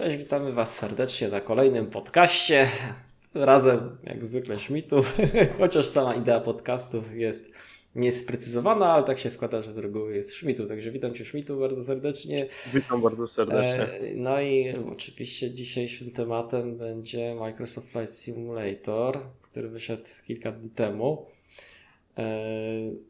Cześć, witamy Was serdecznie na kolejnym podcaście. Razem, jak zwykle, Szmitu, chociaż sama idea podcastów jest niesprecyzowana, ale tak się składa, że z reguły jest Szmitu. Także witam Cię, Szmitu, bardzo serdecznie. Witam bardzo serdecznie. E, no i oczywiście dzisiejszym tematem będzie Microsoft Flight Simulator, który wyszedł kilka dni temu. E,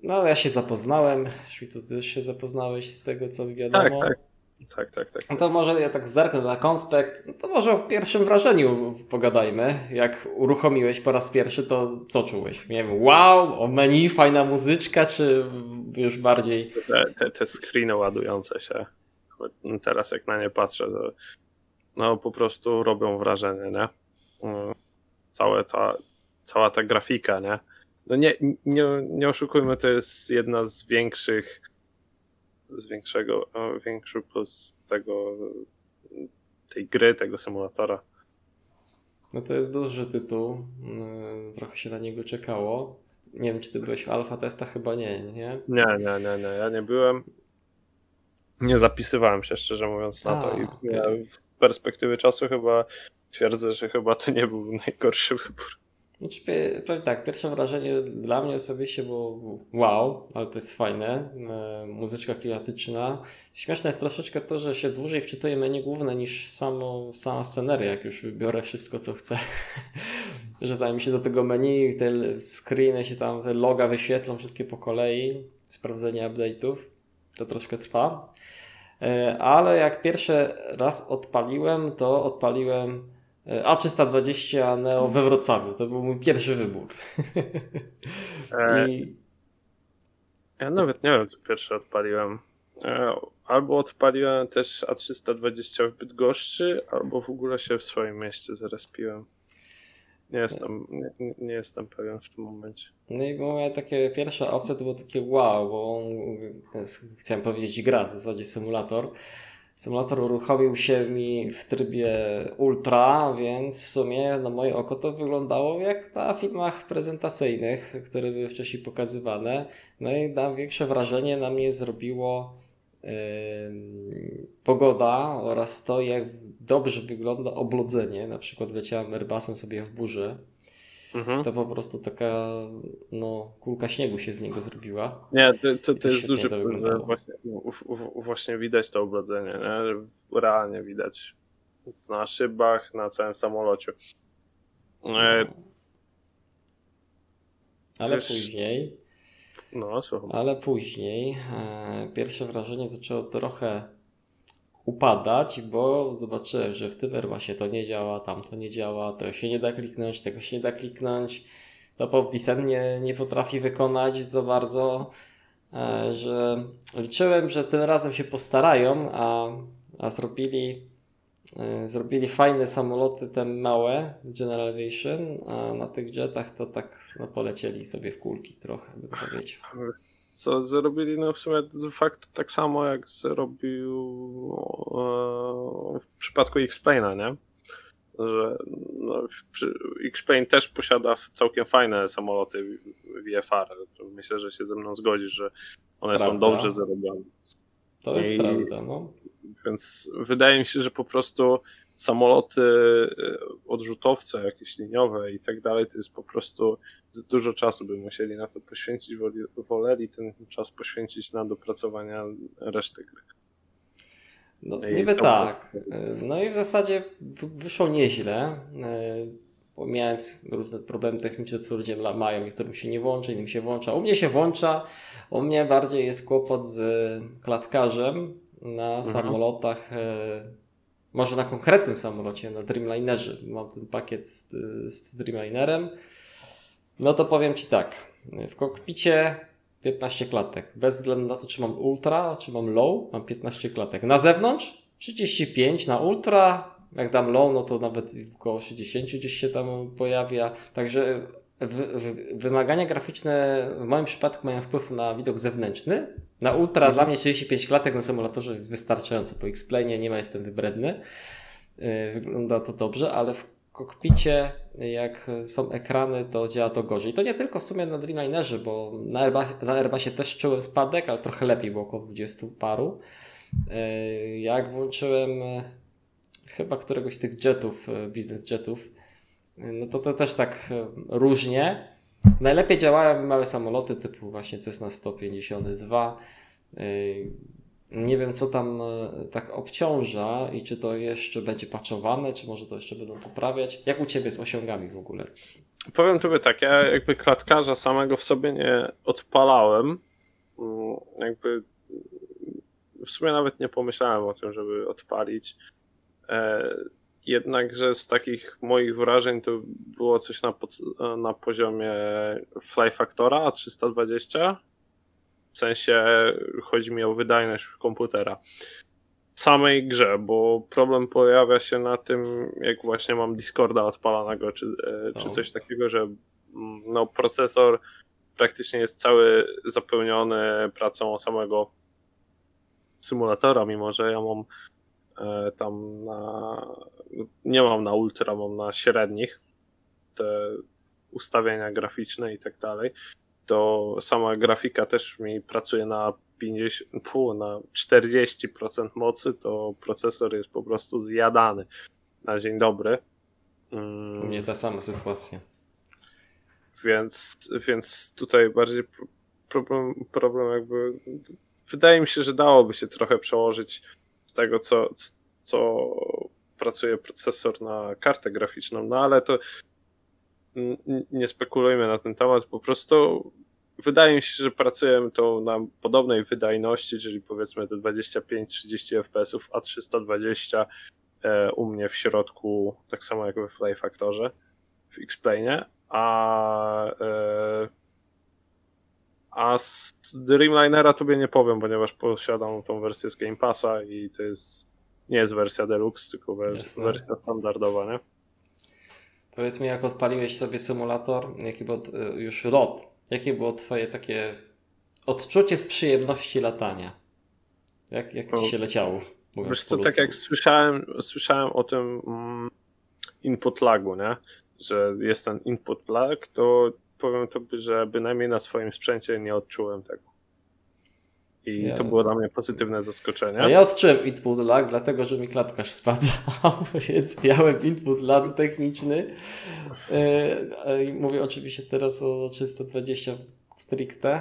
no, ja się zapoznałem. Szmitu, Ty też się zapoznałeś z tego, co wiadomo. Tak, tak. Tak, tak, tak. No to może ja tak zerknę na konspekt. No to może o pierwszym wrażeniu pogadajmy. Jak uruchomiłeś po raz pierwszy, to co czułeś? Nie wiem, wow, o menu, fajna muzyczka, czy już bardziej. Te, te, te screeny ładujące się. Teraz jak na nie patrzę, to no po prostu robią wrażenie, nie? Mm, całe ta, cała ta grafika, nie? No nie, nie, nie oszukujmy, to jest jedna z większych z większego, większy plus tego, tej gry, tego symulatora. No to jest duży tytuł, y, trochę się na niego czekało. Nie wiem, czy ty byłeś w alfa testach? Chyba nie, nie? Nie, nie, nie, nie. ja nie byłem. Nie zapisywałem się szczerze mówiąc na A, to i okay. z perspektywy czasu chyba twierdzę, że chyba to nie był najgorszy wybór. Znaczy, powiem tak, pierwsze wrażenie dla mnie osobiście było wow, ale to jest fajne. E, muzyczka klimatyczna. Śmieszne jest troszeczkę to, że się dłużej wczytuje menu główne niż samo, sama sceneria, jak już wybiorę wszystko, co chcę. że zanim się do tego menu, te screeny się tam, te loga wyświetlą wszystkie po kolei, sprawdzenie update'ów, to troszkę trwa. E, ale jak pierwszy raz odpaliłem, to odpaliłem a320 Neo we Wrocławiu. To był mój pierwszy wybór. E, I... Ja nawet nie wiem, co pierwszy odpaliłem. E, albo odpaliłem też A320 w Bydgoszczy, albo w ogóle się w swoim mieście zarespiłem. Nie jestem, nie, nie, jestem pewien w tym momencie. No i moja takie pierwsze opcja to było takie wow, bo chciałem powiedzieć gra, w zasadzie symulator. Symulator uruchomił się mi w trybie ultra, więc w sumie na moje oko to wyglądało jak na filmach prezentacyjnych, które były wcześniej pokazywane. No i największe wrażenie na mnie zrobiło yy, pogoda oraz to, jak dobrze wygląda oblodzenie. Na przykład leciałem Airbusem sobie w burzy mhm. to po prostu taka no, kulka śniegu się z niego zrobiła. Nie, to, to, to jest duży problem. Właśnie, właśnie widać to obrodzenie, nie? realnie widać na szybach, na całym samolocie. No. E, ale Wiesz... później. No, słucham. Ale później e, pierwsze wrażenie zaczęło trochę upadać, bo zobaczyłem, że w tym Airbusie to nie działa, tam to nie działa, to się nie da kliknąć, tego się nie da kliknąć. To Pop nie, nie potrafi wykonać za bardzo, e, że liczyłem, że tym razem się postarają, a, a zrobili zrobili fajne samoloty, te małe z General Aviation, a na tych jetach to tak no, polecieli sobie w kulki trochę, bym powiedział. Co zrobili? No w sumie de facto tak samo jak zrobił e, w przypadku X-Plane'a, nie? Że no, X-Plane też posiada całkiem fajne samoloty VFR. Myślę, że się ze mną zgodzisz, że one prawda. są dobrze zarobione. To jest I, prawda, no. Więc wydaje mi się, że po prostu samoloty, y, odrzutowce jakieś liniowe i tak dalej, to jest po prostu za dużo czasu by musieli na to poświęcić, woleli ten czas poświęcić na dopracowanie reszty gry. No, niby tak. No i w zasadzie wyszło nieźle. Pomijając różne problemy techniczne, co ludzie mają, niektórym się nie włącza, innym się włącza. U mnie się włącza, u mnie bardziej jest kłopot z klatkarzem, na mhm. samolotach, e, może na konkretnym samolocie, na Dreamlinerze. Mam ten pakiet z, z Dreamlinerem. No to powiem Ci tak. W kokpicie 15 klatek. Bez względu na to, czy mam ultra, czy mam low, mam 15 klatek. Na zewnątrz 35, na ultra, jak dam low, no to nawet około 60 gdzieś się tam pojawia. Także wymagania graficzne w moim przypadku mają wpływ na widok zewnętrzny. Na ultra mhm. dla mnie 35 klatek na symulatorze jest wystarczająco. Po X-Plane nie ma, jestem wybredny. Y, wygląda to dobrze, ale w kokpicie, jak są ekrany, to działa to gorzej. I to nie tylko w sumie na Dreamlinerze, bo na Airbusie, na Airbusie też czułem spadek, ale trochę lepiej, bo około 20 paru. Y, jak włączyłem chyba któregoś z tych jetów, biznes jetów, no to to też tak różnie. Najlepiej działają małe samoloty typu właśnie Cessna 152. Nie wiem, co tam tak obciąża i czy to jeszcze będzie paczowane, czy może to jeszcze będą poprawiać. Jak u Ciebie z osiągami w ogóle? Powiem Tobie tak, ja jakby klatkarza samego w sobie nie odpalałem. Mm, jakby w sumie nawet nie pomyślałem o tym, żeby odpalić. E, jednakże z takich moich wrażeń to było coś na, na poziomie Fly Factora 320. W sensie chodzi mi o wydajność komputera samej grze, bo problem pojawia się na tym, jak właśnie mam Discorda odpalanego, czy, e, czy no. coś takiego, że mm, no, procesor praktycznie jest cały zapełniony pracą samego symulatora, mimo że ja mam e, tam na. Nie mam na ultra, mam na średnich te ustawienia graficzne i tak dalej. To sama grafika też mi pracuje na 50, pół, na 40% mocy, to procesor jest po prostu zjadany na dzień dobry. U mnie ta sama sytuacja. Więc, więc tutaj bardziej problem, problem jakby. Wydaje mi się, że dałoby się trochę przełożyć z tego, co, co pracuje procesor na kartę graficzną, no ale to nie spekulujmy na ten temat, po prostu wydaje mi się, że pracujemy to na podobnej wydajności, czyli powiedzmy te 25-30 fps, a 320 e, u mnie w środku, tak samo jak we Fly Factorze w X-Plane, a e, a z Dreamlinera tobie nie powiem, ponieważ posiadam tą wersję z Game Passa i to jest nie jest wersja Deluxe, tylko wersja, wersja standardowa, nie? Powiedz mi, jak odpaliłeś sobie symulator, jaki był e, już lot Jakie było Twoje takie odczucie z przyjemności latania? Jak, jak Ci się leciało? Wiesz co, tak jak słyszałem, słyszałem o tym mm, input lagu, nie? że jest ten input lag, to powiem Tobie, że bynajmniej na swoim sprzęcie nie odczułem tego. I ja... to było dla mnie pozytywne zaskoczenie. A ja odczułem input lag, dlatego że mi klatkarz spadał, więc miałem input lag techniczny. E, mówię oczywiście teraz o 320 stricte.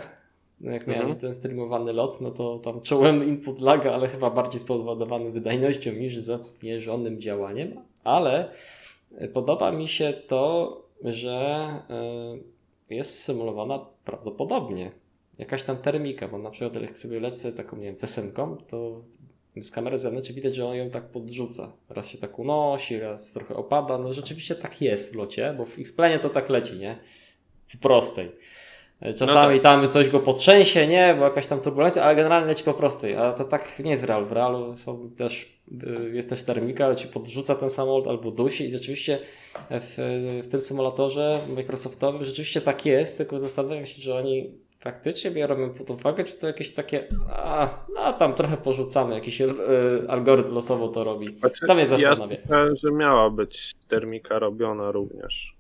No jak miałem mhm. ten streamowany lot, no to tam czułem input laga, ale chyba bardziej spowodowany wydajnością niż zamierzonym działaniem. Ale podoba mi się to, że e, jest symulowana prawdopodobnie jakaś tam termika, bo na przykład jak sobie lecę taką, nie wiem, cesenką, to z kamery zewnętrznej widać, że on ją tak podrzuca. Raz się tak unosi, raz trochę opada. No rzeczywiście tak jest w locie, bo w X-Planie to tak leci, nie? W prostej. Czasami no tak. tam coś go potrzęsie, nie? Bo jakaś tam turbulencja, ale generalnie leci po prostej. A to tak nie jest w realu. W realu też, y, jest też termika, ci podrzuca ten samolot albo dusi i rzeczywiście w, w tym symulatorze Microsoftowym rzeczywiście tak jest, tylko zastanawiam się, że oni faktycznie biorą pod uwagę, czy to jakieś takie, a, no tam trochę porzucamy, jakiś y, algorytm losowo to robi. Znaczy, tam jest zastanawia. Ja że miała być termika robiona również.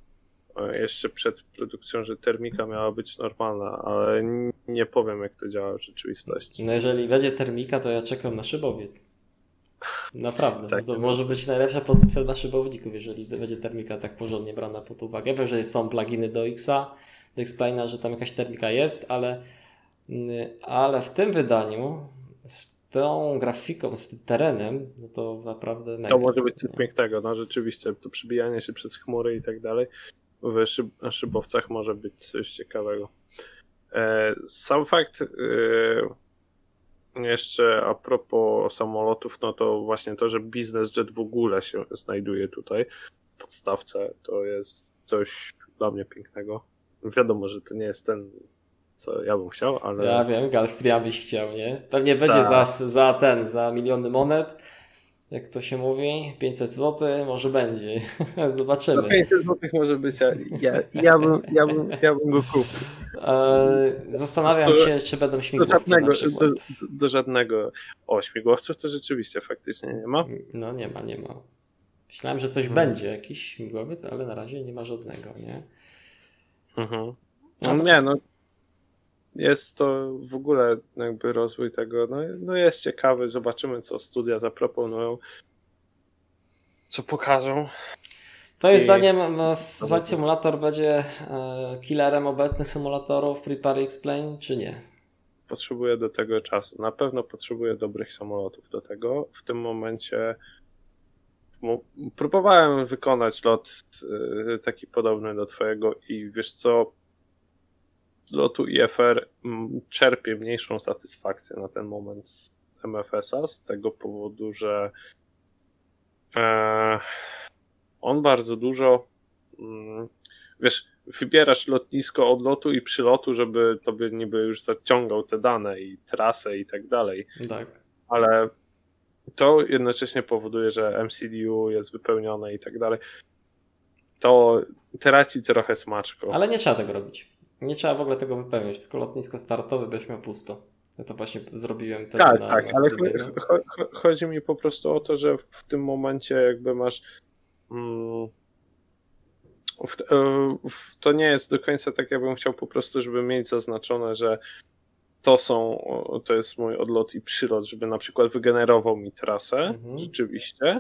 Jeszcze przed produkcją, że termika miała być normalna, ale nie powiem, jak to działa w rzeczywistości. No jeżeli będzie termika, to ja czekam na szybowiec. Naprawdę. tak, to może być najlepsza pozycja dla szybowników, jeżeli będzie termika tak porządnie brana pod uwagę. wiem, że są pluginy do Xa, Explaina, że tam jakaś termika jest, ale, mm, ale w tym wydaniu z tą grafiką, z tym terenem, no to naprawdę mega. To może być coś pięknego, no rzeczywiście, to przybijanie się przez chmury i tak dalej w szyb szybowcach może być coś ciekawego. E, sam fakt e, jeszcze a propos samolotów, no to właśnie to, że biznes jet w ogóle się znajduje tutaj w podstawce, to jest coś dla mnie pięknego. Wiadomo, że to nie jest ten, co ja bym chciał, ale. Ja wiem, Galstria byś chciał, nie? Pewnie będzie za, za ten, za miliony monet. Jak to się mówi, 500 zł, może będzie. Zobaczymy. No 500 zł może być, ja, ja, ja, bym, ja, bym, ja bym go kupił. E, zastanawiam się, czy będą śmigłowce do żadnego, do, do, żadnego. O, śmigłowców to rzeczywiście faktycznie nie ma. No nie ma, nie ma. Myślałem, że coś hmm. będzie, jakiś śmigłowiec, ale na razie nie ma żadnego, nie? Mhm. No, no nie, no jest to w ogóle jakby rozwój tego, no, no jest ciekawy, zobaczymy co studia zaproponują. co pokażą. Twoim I... zdaniem Flight Simulator będzie e, killerem obecnych symulatorów Prepare Explain, czy nie? Potrzebuje do tego czasu. Na pewno potrzebuje dobrych samolotów do tego. W tym momencie próbowałem wykonać lot e, taki podobny do twojego i wiesz co, z lotu IFR czerpię mniejszą satysfakcję na ten moment z MFS-a z tego powodu, że e, on bardzo dużo mm, wiesz, wybierasz lotnisko od lotu i przylotu, żeby tobie niby już zaciągał te dane i trasę i tak dalej. Tak. Ale to jednocześnie powoduje, że MCDU jest wypełnione i tak dalej. To traci trochę smaczko. Ale nie trzeba tego robić. Nie trzeba w ogóle tego wypełniać, tylko lotnisko startowe byś miał pusto. Ja to właśnie zrobiłem. Tak, na, tak, na ale chodzi mi po prostu o to, że w tym momencie jakby masz mm, e, to nie jest do końca tak, jakbym chciał po prostu, żeby mieć zaznaczone, że to są, to jest mój odlot i przylot, żeby na przykład wygenerował mi trasę, mhm. rzeczywiście,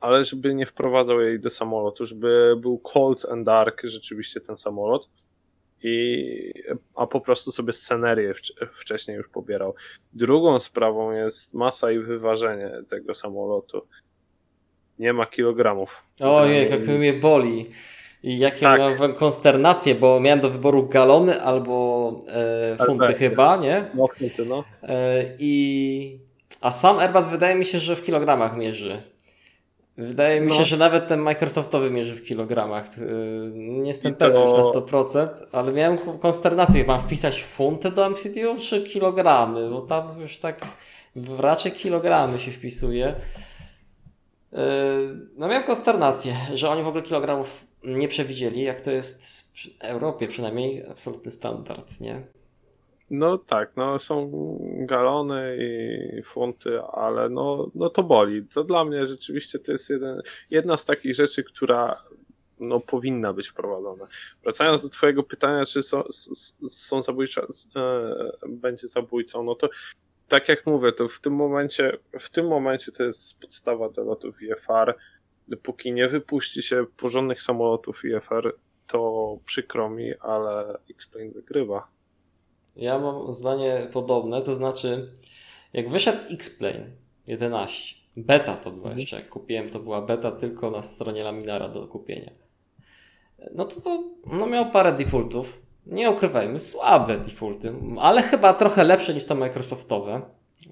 ale żeby nie wprowadzał jej do samolotu, żeby był cold and dark rzeczywiście ten samolot, i, a po prostu sobie scenerię wcześniej już pobierał. Drugą sprawą jest masa i wyważenie tego samolotu. Nie ma kilogramów. Ojej, jak mnie boli. I jakie tak. miałem konsternację, bo miałem do wyboru galony albo e, funty chyba, nie? No, funty, no. E, I... A sam Airbus wydaje mi się, że w kilogramach mierzy. Wydaje mi się, no. że nawet ten Microsoftowy mierzy w kilogramach. Y, nie jestem to... pewien już na 100%, ale miałem konsternację. Mam wpisać funty do MCDU czy kilogramy? Bo tam już tak raczej kilogramy się wpisuje. Y, no miałem konsternację, że oni w ogóle kilogramów nie przewidzieli, jak to jest w Europie przynajmniej absolutny standard, nie? No tak, no są galony i funty, ale no, no to boli. To dla mnie rzeczywiście to jest jeden, jedna z takich rzeczy, która no, powinna być wprowadzona. Wracając do Twojego pytania, czy są, są zabójcze, będzie zabójcą, no to tak jak mówię, to w tym momencie, w tym momencie to jest podstawa do lotów IFR. Dopóki nie wypuści się porządnych samolotów IFR, to przykro mi, ale X-Plane wygrywa. Ja mam zdanie podobne, to znaczy, jak wyszedł X-Plane 11, beta to była mhm. jeszcze, jak kupiłem, to była beta tylko na stronie Laminara do kupienia. No to to no miał parę defaultów. Nie ukrywajmy, słabe defaulty, ale chyba trochę lepsze niż to Microsoftowe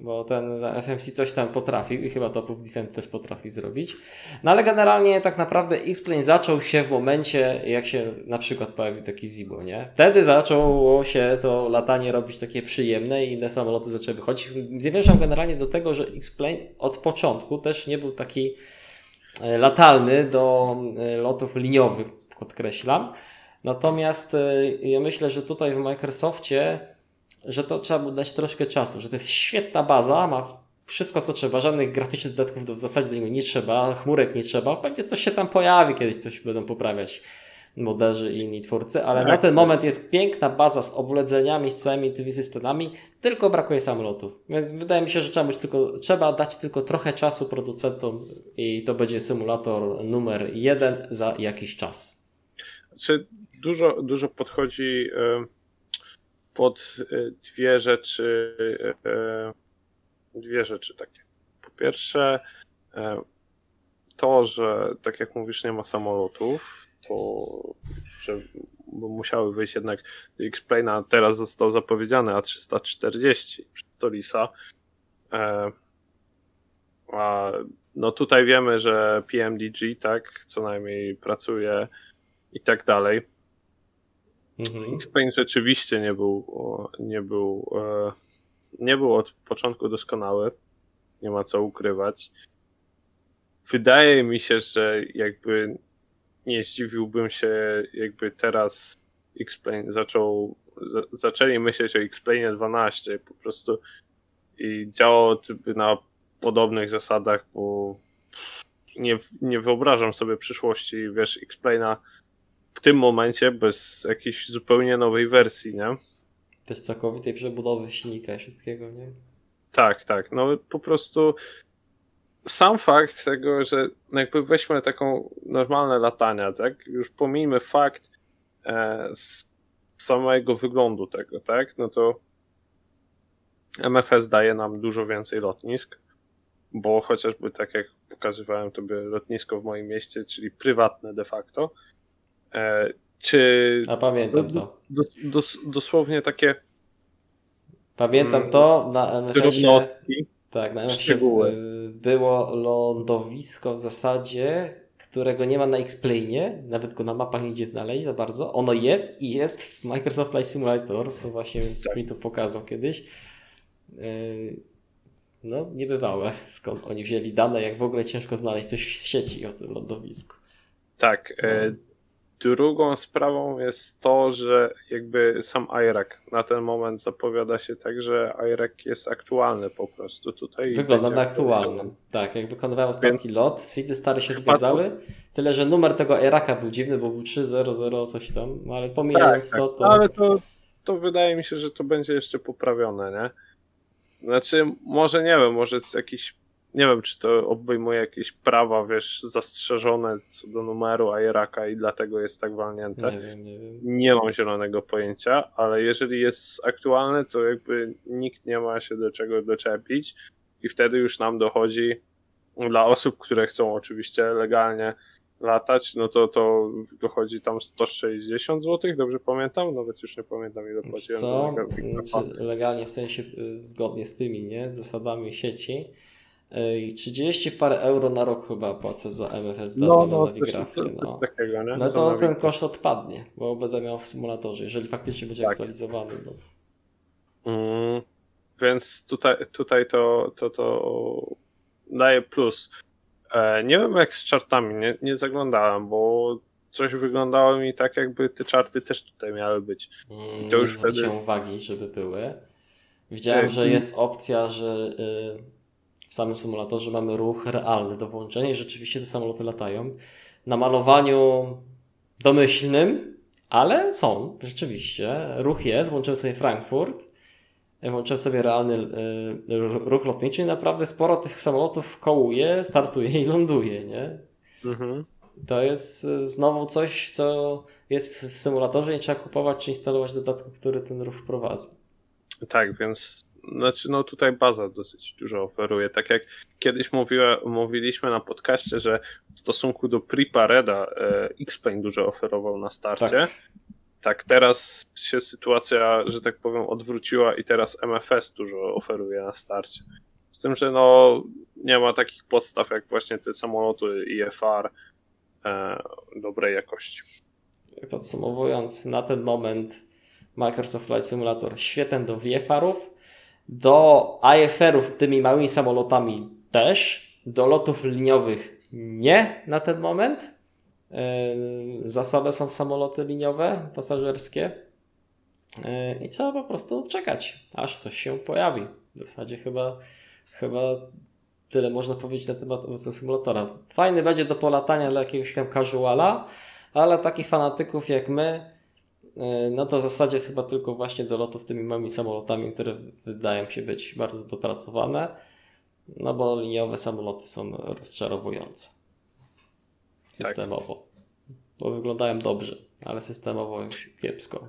bo ten FMC coś tam potrafił i chyba to Publicent też potrafi zrobić. No ale generalnie tak naprawdę X-Plane zaczął się w momencie, jak się na przykład pojawił taki Zibo, nie? Wtedy zaczęło się to latanie robić takie przyjemne i inne samoloty zaczęły wychodzić. Zmierzam generalnie do tego, że X-Plane od początku też nie był taki e, latalny do e, lotów liniowych, podkreślam. Natomiast e, ja myślę, że tutaj w Microsoftie że to trzeba mu dać troszkę czasu, że to jest świetna baza, ma wszystko co trzeba, żadnych graficznych dodatków w zasadzie do niego nie trzeba, chmurek nie trzeba, będzie coś się tam pojawi, kiedyś coś będą poprawiać moderzy i inni twórcy, ale tak. na ten moment jest piękna baza z obledzeniami, z całymi tymi systemami, tylko brakuje samolotów. Więc wydaje mi się, że trzeba, być tylko, trzeba dać tylko trochę czasu producentom i to będzie symulator numer jeden za jakiś czas. Znaczy, dużo, dużo podchodzi. Yy pod e, dwie rzeczy, e, e, dwie rzeczy takie. Po pierwsze, to, że tak jak mówisz, nie ma samolotów, to że musiały wyjść jednak do X-Plane'a, teraz został zapowiedziany A340 przez Tolisa. A no tutaj wiemy, że PMDG, tak, co najmniej pracuje i tak dalej. Mhm. X-Plane rzeczywiście nie był, nie był, e, nie był od początku doskonały. Nie ma co ukrywać. Wydaje mi się, że jakby nie zdziwiłbym się, jakby teraz X-Plane zaczął, zaczęli myśleć o X-Plane 12 po prostu i działał na podobnych zasadach, bo nie, nie wyobrażam sobie przyszłości, wiesz, X-Plane'a w tym momencie bez jakiejś zupełnie nowej wersji, nie? Bez całkowitej przebudowy silnika i wszystkiego, nie? Tak, tak. No po prostu sam fakt tego, że jakby weźmy taką normalne latania, tak? Już pomijmy fakt e, z samego wyglądu tego, tak? No to MFS daje nam dużo więcej lotnisk, bo chociażby tak jak pokazywałem tobie lotnisko w moim mieście, czyli prywatne de facto, czy... A pamiętam to. Dos, dos, dosłownie takie... Pamiętam mm, to na MFS-ie. Tak, na MFS-ie było lądowisko w zasadzie, którego nie ma na X-Plane, nawet go na mapach nie idzie znaleźć za bardzo. Ono jest i jest w Microsoft Flight Simulator, to właśnie tak. to pokazał kiedyś. Yy, no, niebywałe, skąd oni wzięli dane, jak w ogóle ciężko znaleźć coś w sieci o tym lądowisku. Tak. E, no. Drugą sprawą jest to, że jakby sam IRAC na ten moment zapowiada się tak, że IRAC jest aktualny po prostu tutaj. Wygląda na aktualnym. Tak, jak wykonywałem ostatni lot, seedy stare się zgadzały, to... tyle że numer tego IRACa był dziwny, bo był 300 coś tam, ale pomijając tak, to, tak. to... Ale to, to wydaje mi się, że to będzie jeszcze poprawione, nie? Znaczy, może nie wiem, może jest jakiś nie wiem, czy to obejmuje jakieś prawa, wiesz, zastrzeżone co do numeru Ajeraka i dlatego jest tak walnięte. Nie wiem, nie wiem. Nie mam zielonego pojęcia, ale jeżeli jest aktualny, to jakby nikt nie ma się do czego doczepić i wtedy już nam dochodzi dla osób, które chcą oczywiście legalnie latać, no to to dochodzi tam 160 zł, dobrze pamiętam? Nawet już nie pamiętam ile płaciłem. Co? Legalnie w sensie y, zgodnie z tymi, nie? Zasadami sieci i 30 parę euro na rok chyba płacę za MFS no, no, nawigrafię. No. Takiego, nie? no to ten koszt odpadnie, bo będę miał w symulatorze, jeżeli faktycznie będzie tak. aktualizowany. No. Mm, więc tutaj, tutaj to, to, to daje plus. E, nie wiem jak z czartami, nie, nie zaglądałem, bo coś wyglądało mi tak, jakby te czarty też tutaj miały być. Mm, to już wtedy... uwagi, żeby były. Widziałem, że jest opcja, że y, w samym symulatorze mamy ruch realny do włączenia i rzeczywiście te samoloty latają. Na malowaniu domyślnym, ale są, rzeczywiście. Ruch jest, włączyłem sobie Frankfurt, włączyłem sobie realny y, ruch lotniczy i naprawdę sporo tych samolotów kołuje, startuje i ląduje, nie? Mhm. To jest y, znowu coś, co jest w symulatorze i trzeba kupować czy instalować dodatku, który ten ruch wprowadza. Tak, więc znaczy no tutaj baza dosyć dużo oferuje. Tak jak kiedyś mówiła, mówiliśmy na podcaście, że w stosunku do Prepareda e, X-Plane dużo oferował na starcie. Tak. tak. teraz się sytuacja, że tak powiem, odwróciła i teraz MFS dużo oferuje na starcie. Z tym, że no nie ma takich podstaw jak właśnie te samoloty IFR e, dobrej jakości. Podsumowując, na ten moment Microsoft Flight Simulator świetny do VFR-ów, do IFR-ów tymi małymi samolotami też. Do lotów liniowych nie na ten moment. Yy, za słabe są samoloty liniowe, pasażerskie. Yy, I trzeba po prostu czekać, aż coś się pojawi. W zasadzie chyba, chyba tyle można powiedzieć na temat obecnego symulatora. Fajny będzie do polatania dla jakiegoś tam casuala, ale takich fanatyków jak my, no to w zasadzie chyba tylko właśnie do lotów tymi małymi samolotami, które wydają się być bardzo dopracowane, no bo liniowe samoloty są rozczarowujące systemowo. Tak. Bo wyglądają dobrze, ale systemowo kiepsko.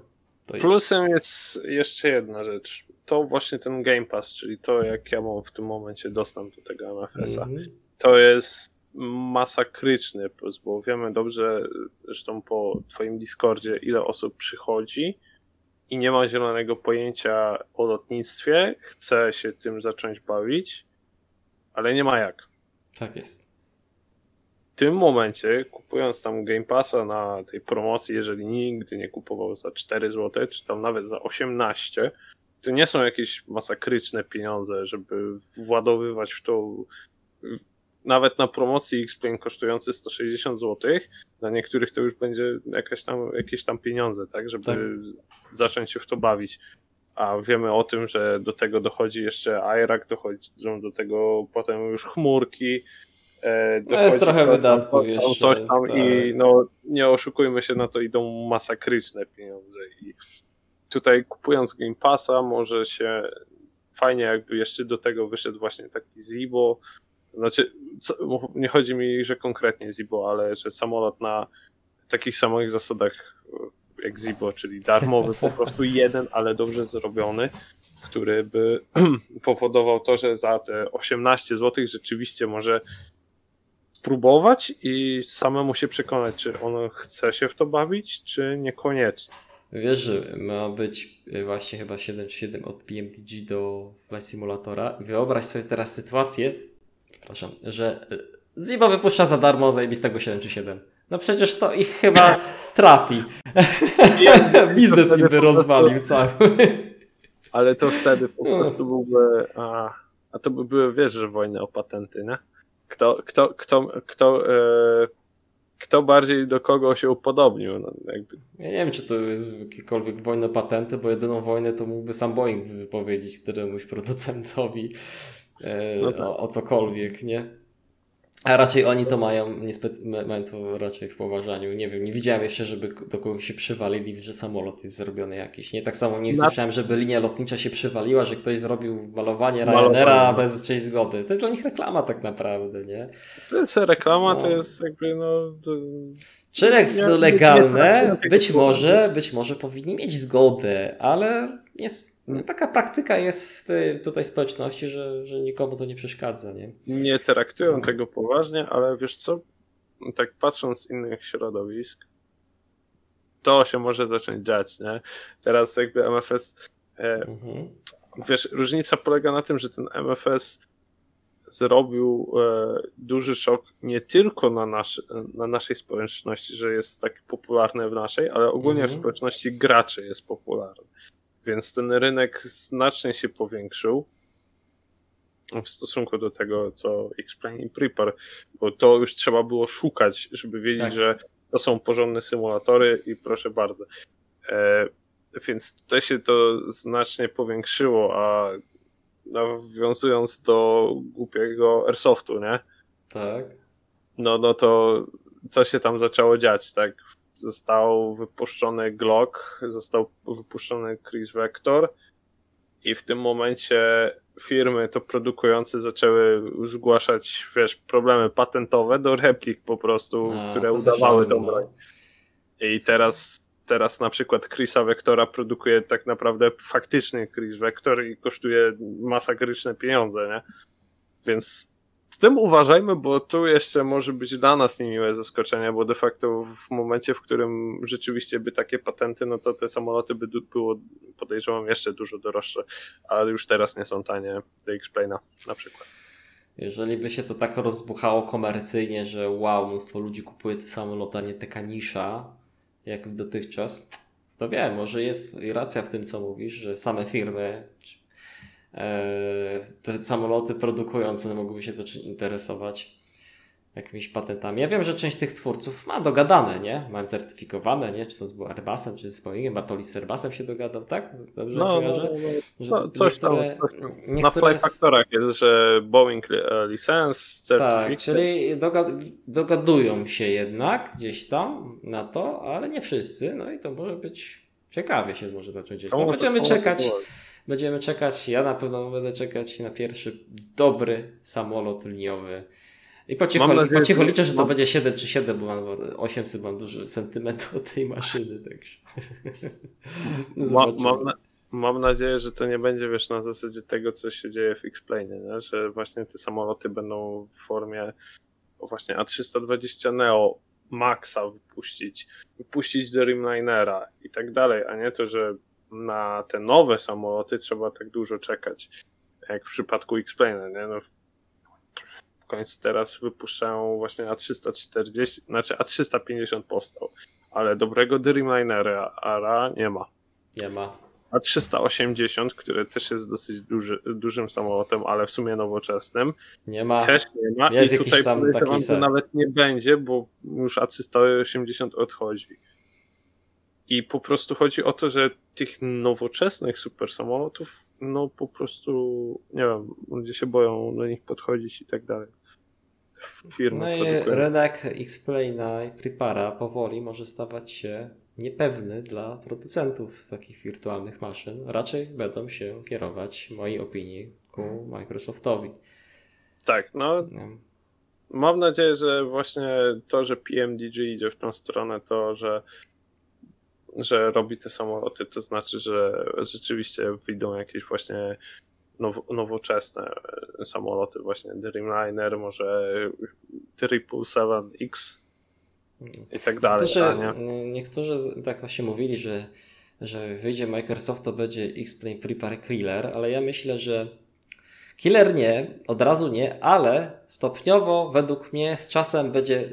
Plusem jest jeszcze jedna rzecz. To właśnie ten Game Pass, czyli to jak ja mam w tym momencie dostęp do tego MFS-a. Mm -hmm. To jest masakryczny bo wiemy dobrze, zresztą po Twoim Discordzie, ile osób przychodzi i nie ma zielonego pojęcia o lotnictwie, chce się tym zacząć bawić, ale nie ma jak. Tak jest. W tym momencie, kupując tam Game Passa na tej promocji, jeżeli nigdy nie kupował za 4 zł, czy tam nawet za 18, to nie są jakieś masakryczne pieniądze, żeby władowywać w to nawet na promocji X-Plane kosztujący 160 zł, dla niektórych to już będzie jakaś tam, jakieś tam pieniądze, tak, żeby tak. zacząć się w to bawić. A wiemy o tym, że do tego dochodzi jeszcze IRAC, dochodzą do tego potem już chmurki. E, no jest trochę wydatków jeszcze. Coś tam tak. i no, nie oszukujmy się, na to idą masakryczne pieniądze. I tutaj kupując Game Passa może się fajnie jakby jeszcze do tego wyszedł właśnie taki Zibo, znaczy, co, nie chodzi mi, że konkretnie Zibo, ale że samolot na takich samych zasadach jak Zibo, czyli darmowy, po prostu jeden, ale dobrze zrobiony, który by powodował to, że za te 18 zł rzeczywiście może spróbować i samemu się przekonać, czy on chce się w to bawić, czy niekoniecznie. Wiesz, że ma być właśnie chyba 7.7 od PMDG do Flight Simulatora. Wyobraź sobie teraz sytuację, przepraszam, że Zibo wypuszcza za darmo zajebistego 737. No przecież to ich chyba trafi. Biznes im by rozwalił cały. Ale to wtedy po prostu byłby. A, a to by były, wiesz, że wojny o patenty, nie? Kto, kto, kto, kto, e, kto bardziej do kogo się upodobnił? No, jakby. Ja nie wiem, czy to jest jakiekolwiek wojna o patenty, bo jedyną wojnę to mógłby sam Boeing wypowiedzieć któremuś producentowi e, no tak. o, o cokolwiek, nie? A raczej oni to mają, niestety, mają to raczej w poważaniu. Nie wiem, nie widziałem jeszcze, żeby do kogoś się przywalili, że samolot jest zrobiony jakiś. Nie tak samo nie Na... słyszałem, żeby linia lotnicza się przywaliła, że ktoś zrobił malowanie Ryanaira bez czyjejś zgody. To jest dla nich reklama tak naprawdę, nie? To jest reklama, no. to jest jakby no... To... Czy jest legalne? Być może, być może powinni mieć zgodę, ale jest no, taka praktyka jest w tej tutaj społeczności, że, że nikomu to nie przeszkadza, nie? Nie traktują tego poważnie, ale wiesz co? Tak patrząc z innych środowisk, to się może zacząć dziać, nie? Teraz jakby MFS. E, mhm. Wiesz, różnica polega na tym, że ten MFS zrobił e, duży szok nie tylko na, nasz, na naszej społeczności, że jest tak popularny w naszej, ale ogólnie mhm. w społeczności graczy jest popularny. Więc ten rynek znacznie się powiększył w stosunku do tego, co Explain i Prepare, bo to już trzeba było szukać, żeby wiedzieć, tak. że to są porządne symulatory i proszę bardzo. E, więc to się to znacznie powiększyło, a nawiązując do głupiego Airsoftu, nie? Tak. No, no to co się tam zaczęło dziać, tak? Został wypuszczony Glock, został wypuszczony Chris Vector i w tym momencie firmy to produkujące zaczęły zgłaszać, wiesz, problemy patentowe do replik po prostu, A, które udawały tą broń. I teraz, teraz na przykład Chrisa Vectora produkuje tak naprawdę faktyczny Chris Vector i kosztuje masakryczne pieniądze, nie? Więc z tym uważajmy, bo tu jeszcze może być dla nas niemiłe zaskoczenie, bo de facto w momencie, w którym rzeczywiście by takie patenty, no to te samoloty by było, podejrzewam, jeszcze dużo droższe, ale już teraz nie są tanie do X-Plane'a na przykład. Jeżeli by się to tak rozbuchało komercyjnie, że wow, mnóstwo ludzi kupuje te samoloty, a nie taka nisza, jak dotychczas, to wiem, może jest racja w tym, co mówisz, że same firmy, te samoloty produkujące mogłyby się zacząć interesować jakimiś patentami. Ja wiem, że część tych twórców ma dogadane, nie? Mają certyfikowane, nie? Czy to z Airbusem, czy z Boeingiem, Batoli z Airbusem się dogadał, tak? Dobrze no, no, no, no. no coś tam. Coś tam. Na Fly Factorach jest, że Boeing e, licens, certyfikat. Tak, czyli dogadują się jednak gdzieś tam na to, ale nie wszyscy, no i to może być ciekawie się może zacząć dziać. No, będziemy czekać. Będziemy czekać, ja na pewno będę czekać na pierwszy dobry samolot liniowy. I po cichu, nadzieję, po cichu liczę, że to mam... będzie 7 czy 7, bo mam 800 mam duży sentyment od tej maszyny. Także. Ma, mam, na, mam nadzieję, że to nie będzie wiesz na zasadzie tego, co się dzieje w X-Plane, nie? że właśnie te samoloty będą w formie właśnie A320 Neo Maxa wypuścić, wypuścić Dreamlinera i tak dalej, a nie to, że na te nowe samoloty trzeba tak dużo czekać, jak w przypadku X-Plane, nie? No, w końcu teraz wypuszczają właśnie A340, znaczy A350 powstał, ale dobrego Dreamlinera ARA nie ma. Nie ma. A380, który też jest dosyć duży, dużym samolotem, ale w sumie nowoczesnym. Nie ma. Też nie ma. Jest I tutaj tam taki nawet nie będzie, bo już A380 odchodzi. I po prostu chodzi o to, że tych nowoczesnych super samolotów, no po prostu, nie wiem, ludzie się boją do nich podchodzić i tak dalej. Firmy no i rynek X-Plane'a i Prepara powoli może stawać się niepewny dla producentów takich wirtualnych maszyn. Raczej będą się kierować, w mojej opinii, ku Microsoftowi. Tak, no. Mam nadzieję, że właśnie to, że PMDG idzie w tą stronę, to, że, że robi te samoloty, to znaczy, że rzeczywiście wyjdą jakieś właśnie now, nowoczesne samoloty, właśnie Dreamliner, może 777X i tak dalej. Niektórzy, niektórzy tak właśnie mówili, że, że wyjdzie Microsoft, to będzie X-Plane Prepare Killer, ale ja myślę, że Killer nie, od razu nie, ale stopniowo według mnie z czasem będzie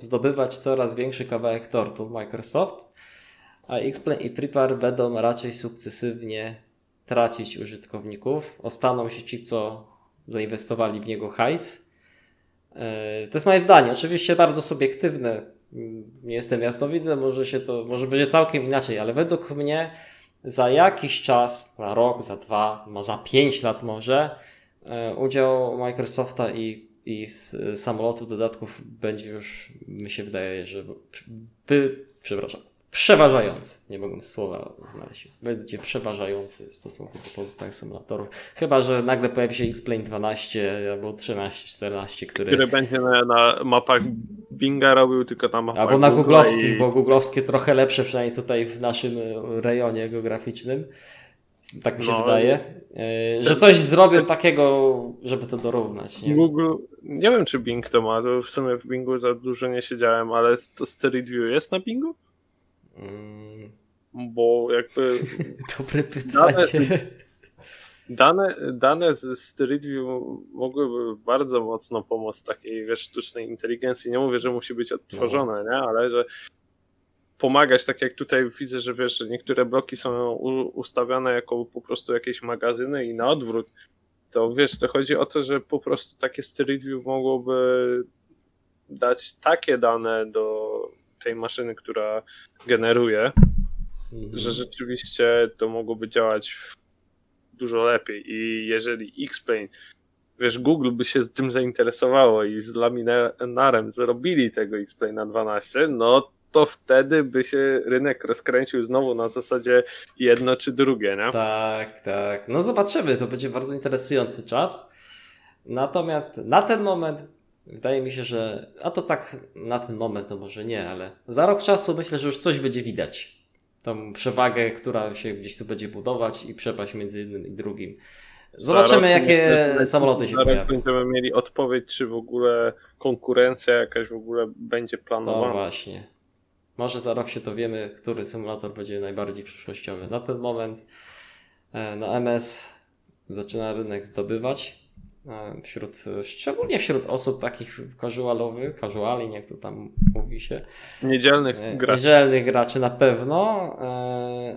zdobywać coraz większy kawałek tortu Microsoft, a X-Plane i Prepare będą raczej sukcesywnie tracić użytkowników. Ostaną się ci, co zainwestowali w niego hajs. E, to jest moje zdanie. Oczywiście bardzo subiektywne. Nie jestem jasnowidzem, może się to, może będzie całkiem inaczej, ale według mnie za jakiś czas, za rok, za dwa, za pięć lat może, e, udział Microsofta i, i samolotów dodatków będzie już, mi się wydaje, że by, przepraszam, przeważający. Nie mogłem słowa znaleźć. Będzie przeważający w stosunku do pozostałych symulatorów. Chyba, że nagle pojawi się X-Plane 12 albo 13, 14, który... Który będzie na, na mapach Binga robił, tylko na mapach Albo na googlowskich, i... bo googlowskie trochę lepsze, przynajmniej tutaj w naszym rejonie geograficznym. Tak mi się no, wydaje. Yy, że coś zrobią takiego, żeby to dorównać. Nie? Google, nie wiem czy Bing to ma, to w sumie w Bingu za dużo nie siedziałem, ale to Street View jest na Bingu? Mm. Bo jakby. Dobre pytanie. Dane, dane, z Street View mogłyby bardzo mocno pomóc takiej wiesz, sztucznej inteligencji. Nie mówię, że musi być odtworzone, no. nie? ale że pomagać, tak jak tutaj widzę, że wiesz, że niektóre bloki są ustawiane jako po prostu jakieś magazyny i na odwrót, to wiesz, to chodzi o to, że po prostu takie Street View mogłoby dać takie dane do tej maszyny, która generuje, mhm. że rzeczywiście to mogłoby działać dużo lepiej. I jeżeli X-Plane, wiesz, Google by się tym zainteresowało i z Laminarem zrobili tego X-Plane na 12, no to wtedy by się rynek rozkręcił znowu na zasadzie jedno czy drugie, nie? Tak, tak. No zobaczymy, to będzie bardzo interesujący czas. Natomiast na ten moment Wydaje mi się, że, a to tak na ten moment to może nie, ale za rok czasu myślę, że już coś będzie widać. Tą przewagę, która się gdzieś tu będzie budować i przepaść między jednym i drugim. Zobaczymy, jakie samoloty się pojawią. Będziemy mieli odpowiedź, czy w ogóle konkurencja jakaś w ogóle będzie planowana. No właśnie. Może za rok się dowiemy, który symulator będzie najbardziej przyszłościowy. Na ten moment e, no MS zaczyna rynek zdobywać wśród, szczególnie wśród osób takich casualowych, casuali, jak to tam mówi się. Niedzielnych e, graczy. Niedzielnych graczy na pewno. E,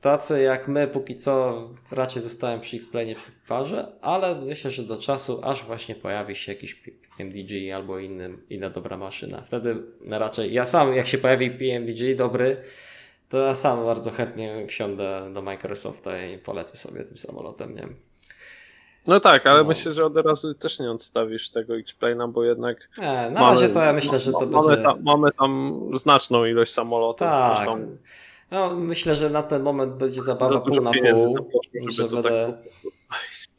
tacy jak my póki co raczej zostałem przy X-Plane przy parze, ale myślę, że do czasu aż właśnie pojawi się jakiś PMDG albo inny, inna dobra maszyna. Wtedy raczej ja sam jak się pojawi PMDG dobry, to ja sam bardzo chętnie wsiądę do Microsofta i polecę sobie tym samolotem, nie wiem. No tak, ale no. myślę, że od razu też nie odstawisz tego X-Plane'a, bo jednak. Nie, na mamy, razie to ja myślę, że to mamy będzie. Tam, mamy tam znaczną ilość samolotów. Tak. Zresztą... No, myślę, że na ten moment będzie zabawa pół na pół. Że będę... Tak...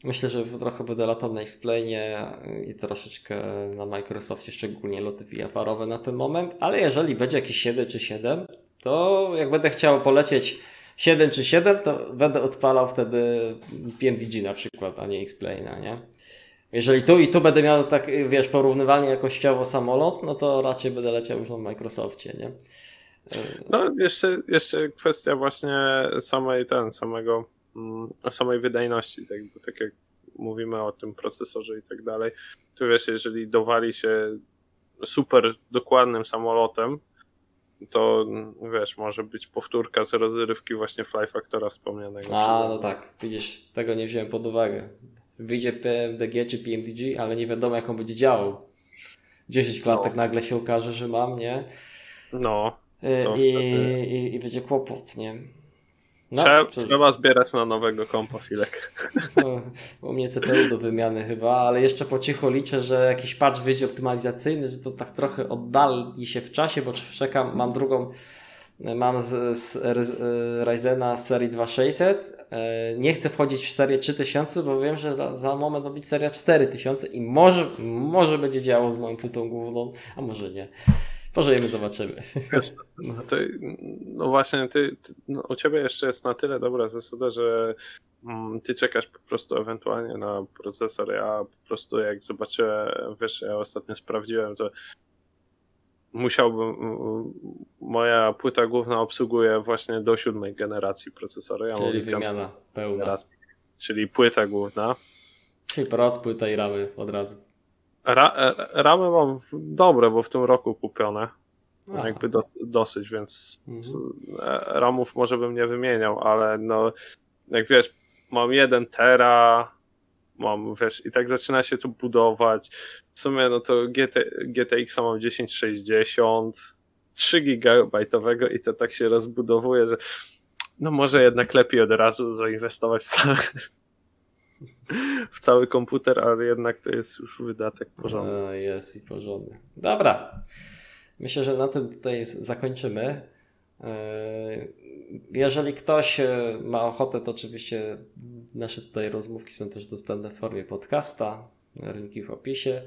Myślę, że trochę będę latał na X-Plane i troszeczkę na Microsoftie, szczególnie loty VR-owe na ten moment, ale jeżeli będzie jakieś 7 czy 7, to jak będę chciał polecieć 7 czy 7, to będę odpalał wtedy PMDG na przykład, a nie X-Plane'a, nie? Jeżeli tu i tu będę miał tak, wiesz, porównywalnie jakościowo samolot, no to raczej będę leciał już na Microsoftie, nie? No, jeszcze, jeszcze kwestia właśnie samej ten, samego, mm, samej wydajności, tak, bo tak jak mówimy o tym procesorze i tak dalej, to wiesz, jeżeli dowali się super dokładnym samolotem, to wiesz, może być powtórka z rozrywki właśnie Fly Factora wspomnianego. A, no tak, widzisz, tego nie wziąłem pod uwagę. Wyjdzie PMDG czy PMDG, ale nie wiadomo jak on będzie działał. 10 klatek no. nagle się okaże, że mam, nie? No. I, i, I, będzie kłopot, nie? No, trzeba, trzeba zbierać na nowego kompa filek. No, u mnie CPU do wymiany chyba, ale jeszcze po cichu liczę, że jakiś patch wyjdzie optymalizacyjny, że to tak trochę oddali się w czasie, bo czekam, mam drugą, mam z, z Ryzena z serii 2600, e, nie chcę wchodzić w serię 3000, bo wiem, że za moment ma być seria 4000 i może, może będzie działo z moją płytą główną, a może nie. Pożyjemy, zobaczymy. No, no właśnie, ty, ty no, u ciebie jeszcze jest na tyle dobra zasada, że mm, ty czekasz po prostu ewentualnie na procesor. Ja po prostu jak zobaczyłem, wiesz, ja ostatnio sprawdziłem, to musiałbym, moja płyta główna obsługuje właśnie do siódmej generacji procesora. Ja czyli wymiana pełna. Generacji, czyli płyta główna. Czyli proc, płyta i ramy od razu. Ra, e, ramy mam dobre, bo w tym roku kupione. Aha. Jakby do, dosyć, więc mhm. E, ramów może bym nie wymieniał, ale no jak wiesz, mam jeden tera, mam, wiesz, i tak zaczyna się to budować. W sumie, no to GT, GTX mam 1060, 3 gigabajtowego i to tak się rozbudowuje, że no może jednak lepiej od razu zainwestować w cały, w cały komputer, ale jednak to jest już wydatek porządny. Jest i porządny. Dobra. Myślę, że na tym tutaj zakończymy. E, jeżeli ktoś e, ma ochotę, to oczywiście nasze tutaj rozmówki są też dostępne w formie podcasta, linki w opisie.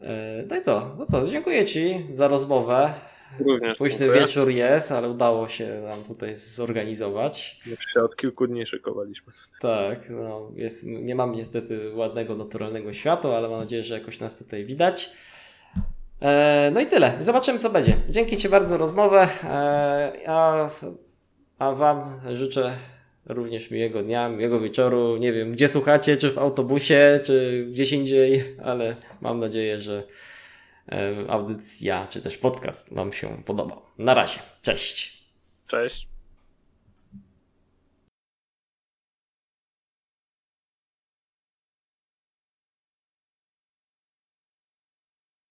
E, no i co? No co, dziękuję Ci za rozmowę. Również Późny dziękuję. wieczór jest, ale udało się nam tutaj zorganizować. Już się od kilku dni szykowaliśmy. Tak, no jest, nie mam niestety ładnego, naturalnego światła, ale mam nadzieję, że jakoś nas tutaj widać. E, no i tyle. Zobaczymy, co będzie. Dzięki Ci bardzo za rozmowę. E, a, a Wam życzę również miłego dnia, miłego wieczoru. Nie wiem, gdzie słuchacie, czy w autobusie, czy gdzieś indziej, ale mam nadzieję, że audycja, czy też podcast Wam się podobał. Na razie. Cześć. Cześć.